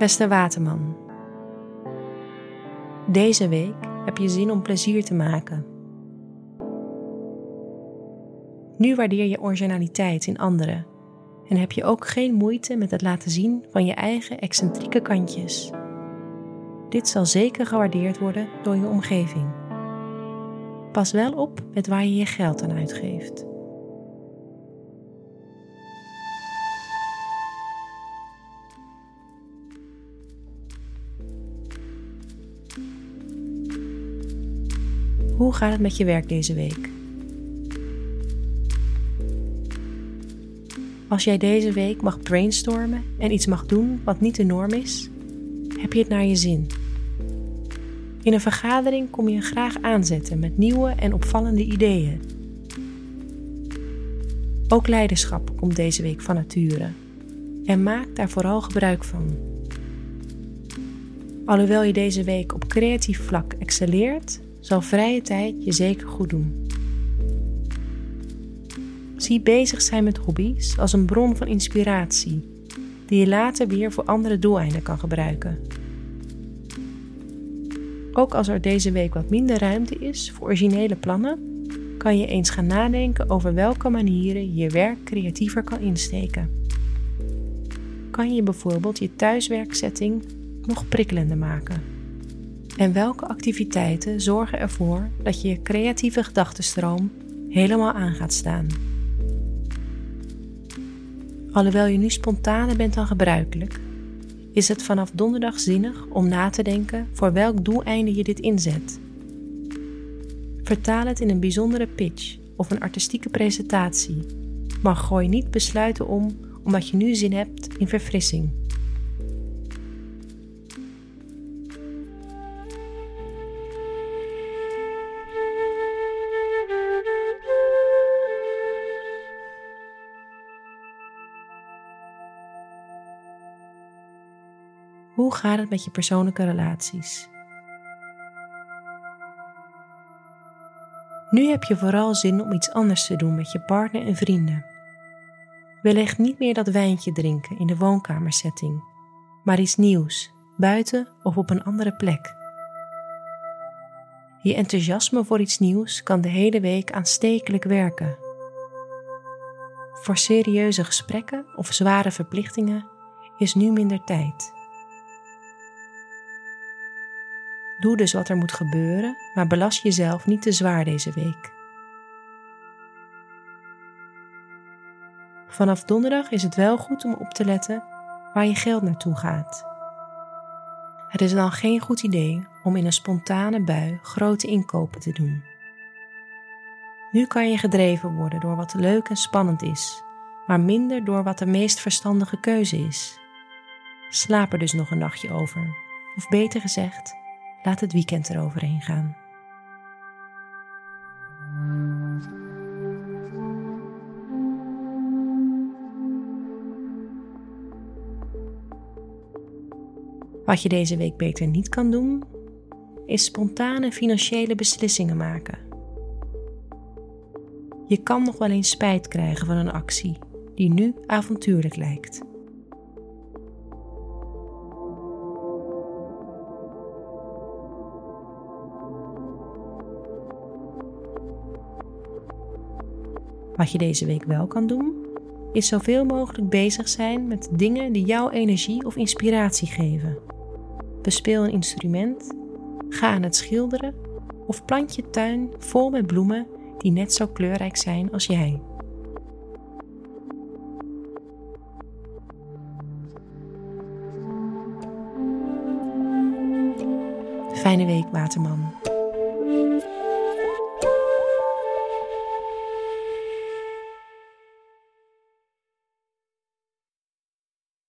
Beste Waterman, deze week heb je zin om plezier te maken. Nu waardeer je originaliteit in anderen en heb je ook geen moeite met het laten zien van je eigen excentrieke kantjes. Dit zal zeker gewaardeerd worden door je omgeving. Pas wel op met waar je je geld aan uitgeeft. Hoe gaat het met je werk deze week? Als jij deze week mag brainstormen en iets mag doen wat niet de norm is, heb je het naar je zin. In een vergadering kom je graag aanzetten met nieuwe en opvallende ideeën. Ook leiderschap komt deze week van nature en maak daar vooral gebruik van. Alhoewel je deze week op creatief vlak excelleert, zal vrije tijd je zeker goed doen. Zie bezig zijn met hobby's als een bron van inspiratie, die je later weer voor andere doeleinden kan gebruiken. Ook als er deze week wat minder ruimte is voor originele plannen, kan je eens gaan nadenken over welke manieren je werk creatiever kan insteken. Kan je bijvoorbeeld je thuiswerksetting nog prikkelender maken? En welke activiteiten zorgen ervoor dat je je creatieve gedachtenstroom helemaal aan gaat staan? Alhoewel je nu spontaner bent dan gebruikelijk, is het vanaf donderdag zinnig om na te denken voor welk doeleinde je dit inzet. Vertaal het in een bijzondere pitch of een artistieke presentatie, maar gooi niet besluiten om omdat je nu zin hebt in verfrissing. Hoe gaat het met je persoonlijke relaties? Nu heb je vooral zin om iets anders te doen met je partner en vrienden. Wellicht niet meer dat wijntje drinken in de woonkamersetting, maar iets nieuws, buiten of op een andere plek. Je enthousiasme voor iets nieuws kan de hele week aanstekelijk werken. Voor serieuze gesprekken of zware verplichtingen is nu minder tijd. Doe dus wat er moet gebeuren, maar belast jezelf niet te zwaar deze week. Vanaf donderdag is het wel goed om op te letten waar je geld naartoe gaat. Het is dan geen goed idee om in een spontane bui grote inkopen te doen. Nu kan je gedreven worden door wat leuk en spannend is, maar minder door wat de meest verstandige keuze is. Slaap er dus nog een nachtje over, of beter gezegd, Laat het weekend eroverheen gaan. Wat je deze week beter niet kan doen, is spontane financiële beslissingen maken. Je kan nog wel eens spijt krijgen van een actie die nu avontuurlijk lijkt. Wat je deze week wel kan doen, is zoveel mogelijk bezig zijn met dingen die jouw energie of inspiratie geven. Bespeel een instrument, ga aan het schilderen of plant je tuin vol met bloemen die net zo kleurrijk zijn als jij. Fijne week, Waterman.